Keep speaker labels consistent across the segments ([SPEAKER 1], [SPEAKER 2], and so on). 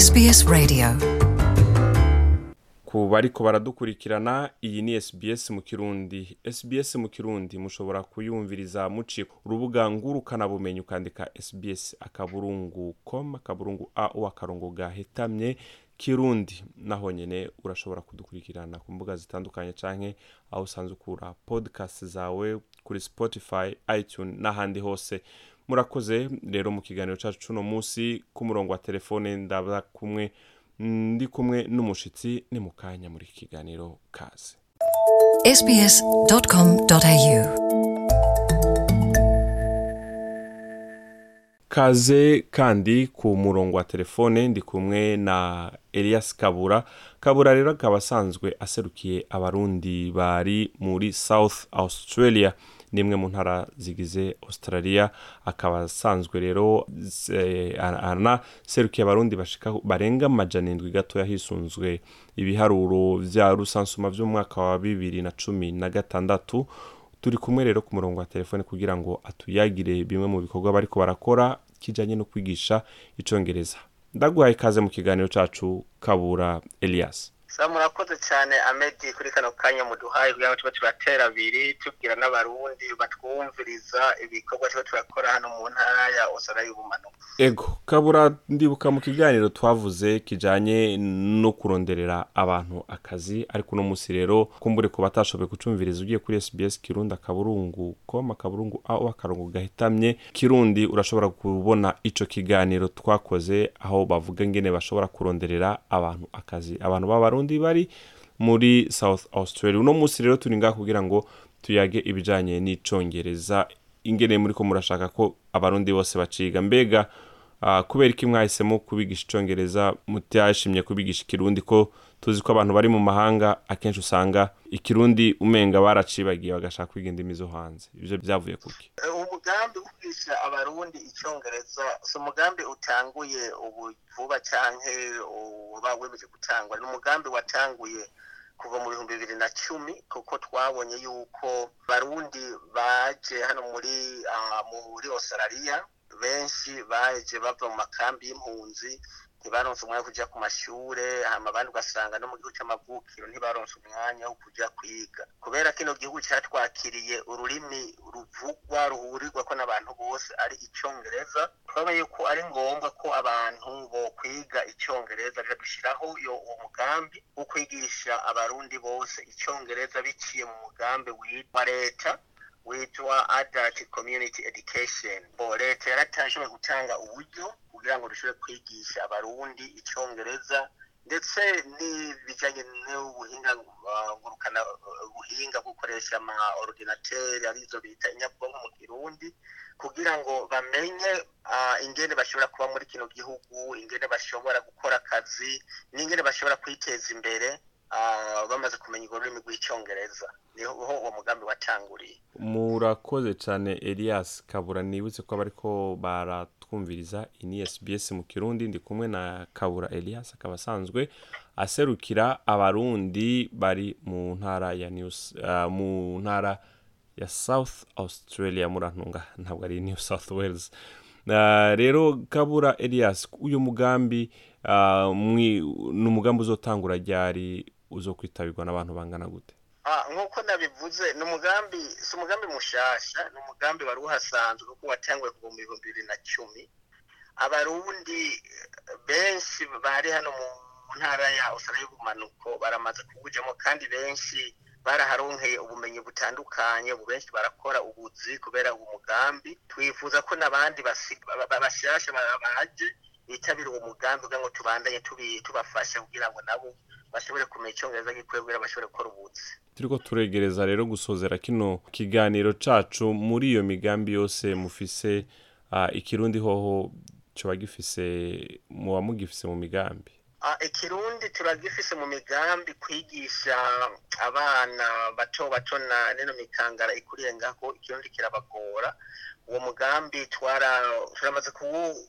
[SPEAKER 1] SBS Radio
[SPEAKER 2] ku bariko baradukurikirana iyi ni SBS mu kirundi SBS mu kirundi mushobora kuyumviriza muci urubuga ngurukana bumenyi ukandika SBS akaburungu com akaburungu au akarongo gahetamye kirundi naho nyine urashobora kudukurikirana ku mbuga zitandukanye canke aho usanzwe ukura podcast zawe kuri Spotify iTunes n'ahandi hose murakoze rero mu kiganiro cyacu uno munsi ku murongo wa telefone ndaba kumwe ndi kumwe n'umushyitsi ni mu kanya muri kiganiro kaze kaze kandi ku murongo wa telefone ndi kumwe na Elias kabura kabura rero akaba asanzwe aserukiye abarundi bari muri south australia n'imwe mu ntara zigize australia akaba asanzwe rero anaserukiye abarundi barenga amajana indwi gatoya hisunzwe ibiharuro bya rusansuma by'umwaka wa bibiri na cumi na gatandatu turi kumwe rero ku murongo wa telefone kugira ngo atuyagire bimwe mu bikorwa bariko barakora kijyanye no kwigisha icyongereza. ndaguhaye ikaze mu kiganiro cyacu kabura elias
[SPEAKER 3] murakoze cyane amedi kuri kano kanya muduhaye kugira ngo tuba turatera abiri tubwira n'abarundi batwumviriza ibikorwa tuba turakora hano mu ntara ya osora y'ubumanuko
[SPEAKER 2] ego kabura ndibuka mu kiganiro twavuze kijyanye no kuronderera abantu akazi ariko uno munsi rero kumbure ko batashoboye gucumviriza ugiye kuri SBS kirundi akaburungu koma akaburungu aho akarongo gahitamye kirundi urashobora kubona icyo kiganiro twakoze aho bavuga ingene bashobora kuronderera abantu akazi abantu b'abarundi abarundi bari muri south australia uno munsi rero turi ngaha kugira ngo tuyage ibijyanye n'icyongereza ingene muri ko murashaka ko abarundi bose baciga mbega ah, kubera iki mwahisemo kubigisha icyongereza mutashimye kubigisha ikirundi ko tuzi ko abantu bari mu mahanga akenshi usanga ikirundi umenga baracibagiye bagashaka kwiga indimi zo hanze ibyo byavuye kuki eh,
[SPEAKER 3] umugambi wo kwigisha abarundi icyongereza si umugambi utanguye ubu vuba cyangwa waba wemeje gutangwa ni umugambi watanguye kuva mu bihumbi bibiri na cumi kuko twabonye yuko barundi baje hano muri ah, muri Australia benshi baje bava mu makambi y'impunzi ntibaronse umwanya wo kujya ku mashyure, hama abandi ugasanga no mu gihugu c'amavukiro ntibaronse umwanya wo kujya kwiga kubera ino gihugu cyatwakiriye ururimi ruvugwa ko n'abantu bose ari icyongereza. twabaye yuko ari ngombwa ko abantu bo kwiga icyongereza rero dushiraho yo uwo wo kwigisha abarundi bose icongereza biciye mu mugambi wa leta witwa adult community education leta yaratashoboye gutanga uburyo kugira ngo dushobore kwigisha abarundi icyongereza ndetse n'ibijyanye n'ubuhinga ngurukana ubuhinga bwo gukoresha ama orudinateri arizo bita inyabwonko mu kirundi kugira ngo bamenye ingene bashobora kuba muri kino gihugu ingene bashobora gukora akazi n'ingene bashobora kwiteza imbere Ah, bamaze kumenya ururimi rw'icyongereza niho uwo mugambi watanguriye
[SPEAKER 2] murakoze cyane elias kabura nibutse ko bariko baratwumviriza ini sbs mu kirundi ndi kumwe na kabura elias akaba asanzwe aserukira abarundi bari mu ntara ya news ah, mu ntara ya south australia murantunga ntabwo ari new south wales ah, rero kabura elias uyu mugambi ni umugambi uzotangura ryari uzo kwitabirwa n'abantu bangana gute ah,
[SPEAKER 3] nk'uko nabivuze ni umugambi si umugambi mushasha ni umugambi wari uhasanzwe kuko watanguye kuva mu bihumbi bibiri na cumi abarundi eh, benshi bari hano mu ntara ya usara baramaze kuwujyamo kandi benshi baraharonkeye ubumenyi butandukanye ubu benshi barakora ubuzi kubera uwo mugambi twifuza ko n'abandi bashyashya baje bitabira uwo mugambi kugira ngo tubandanye tubafashe kugira ngo nabo bashobore kumenya icyongereza gikwegura bashobore kuruhutsa
[SPEAKER 2] turiko turegereza rero gusozera kino kiganiro cacu muri iyo migambi yose mufise ikirundi hoho coba gifise muba mugifise mu migambi
[SPEAKER 3] ikirundi turagifise mu migambi kwigisha abana bato bato na rino mikangara ikuriye ngaho ikirundi kirabagora uwo mugambi turamaze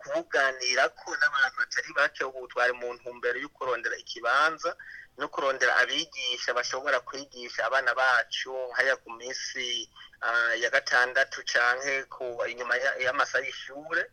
[SPEAKER 3] kuwuganira ko n'abantu batari bake ubu twari mu ntumbero yo kurondera ikibanza no kurondera abigisha bashobora kwigisha abana bacu nk'aya ku minsi ah, ya gatandatu cyangwa inyuma y'amasaha y'ishuri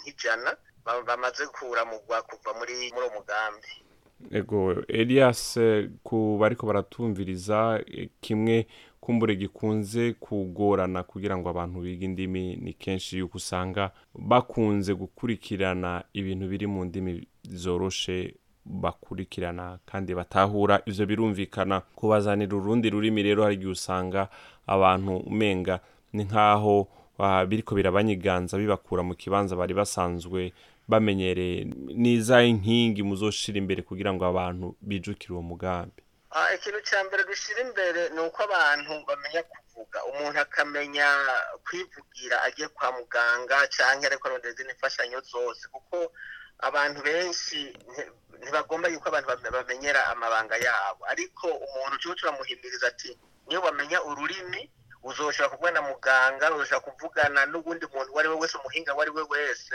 [SPEAKER 3] nk'ijana bamaze kuramugwa kuva muri uwo mugambi
[SPEAKER 2] ego elias ku bariko baratumviriza eh, kimwe kumbure gikunze kugorana kugira ngo abantu bige indimi ni kenshi yuko usanga bakunze gukurikirana ibintu biri mu ndimi zoroshe bakurikirana kandi batahura ibyo birumvikana kubazanira urundi rurimi rero hari igihe usanga abantu umenga ni nk'aho ah, biriko birabanyiganza bibakura mu kibanza bari basanzwe bamenyereye n'iza inkingi muzoshira imbere kugira ngo abantu bijukire uwo mugambi Ah,
[SPEAKER 3] ikintu cya mbere dushyira imbere ni uko abantu bamenya kuvuga umuntu akamenya kwivugira agiye kwa muganga cyangwa ariko arondera izindi mfashanyo zose kuko abantu benshi ntibagomba yuko abantu bamenyera amabanga yabo ariko umuntu uciye turamuhimiriza ati niyo wamenya ururimi uzoshobora kuvugana na muganga uzoshobora kuvugana n'ubundi muntu uwo ari we wese umuhinga uwo ari we wese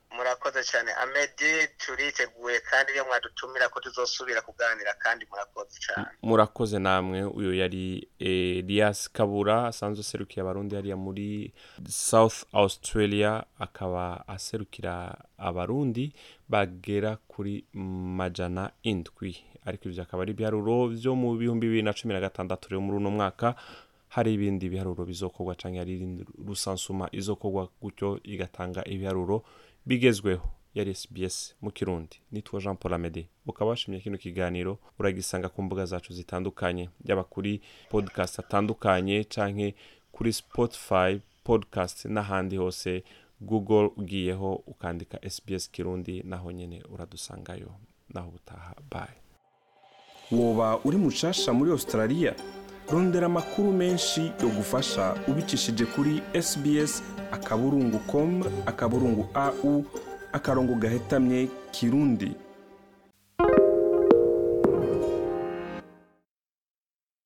[SPEAKER 3] murakoze cyane amedi turiteguye kandi iyo mwadutumira ko tuzosubira kuganira kandi murakoze cyane
[SPEAKER 2] murakoze namwe uyu yari eh, elias kabura asanzwe aserukiye abarundi yariya muri south australia akaba aserukira abarundi bagera kuri majana indwi ariko ibyo akaba ari ibiharuro byo mu bihumbi bibiri na cumi na gatandatu rero muri uno mwaka hari ibindi biharuro bizokorwa cyangwa hari rusansuma izokorwa gutyo igatanga ibiharuro bigezweho ya SBS mu Kirundi nitwa Jean Paul Amede ukaba washimye kino kiganiro uragisanga ku mbuga zacu zitandukanye yaba kuri podcast atandukanye canke kuri Spotify podcast n'ahandi hose Google ugiyeho ukandika SBS Kirundi naho nyine uradusangayo naho ubutaha bye
[SPEAKER 1] woba uri mushasha muri Australia rondera amakuru menshi yo gufasha ubicishije kuri sbs akaburungu com akaburungu au akarongo gahetamye kirundi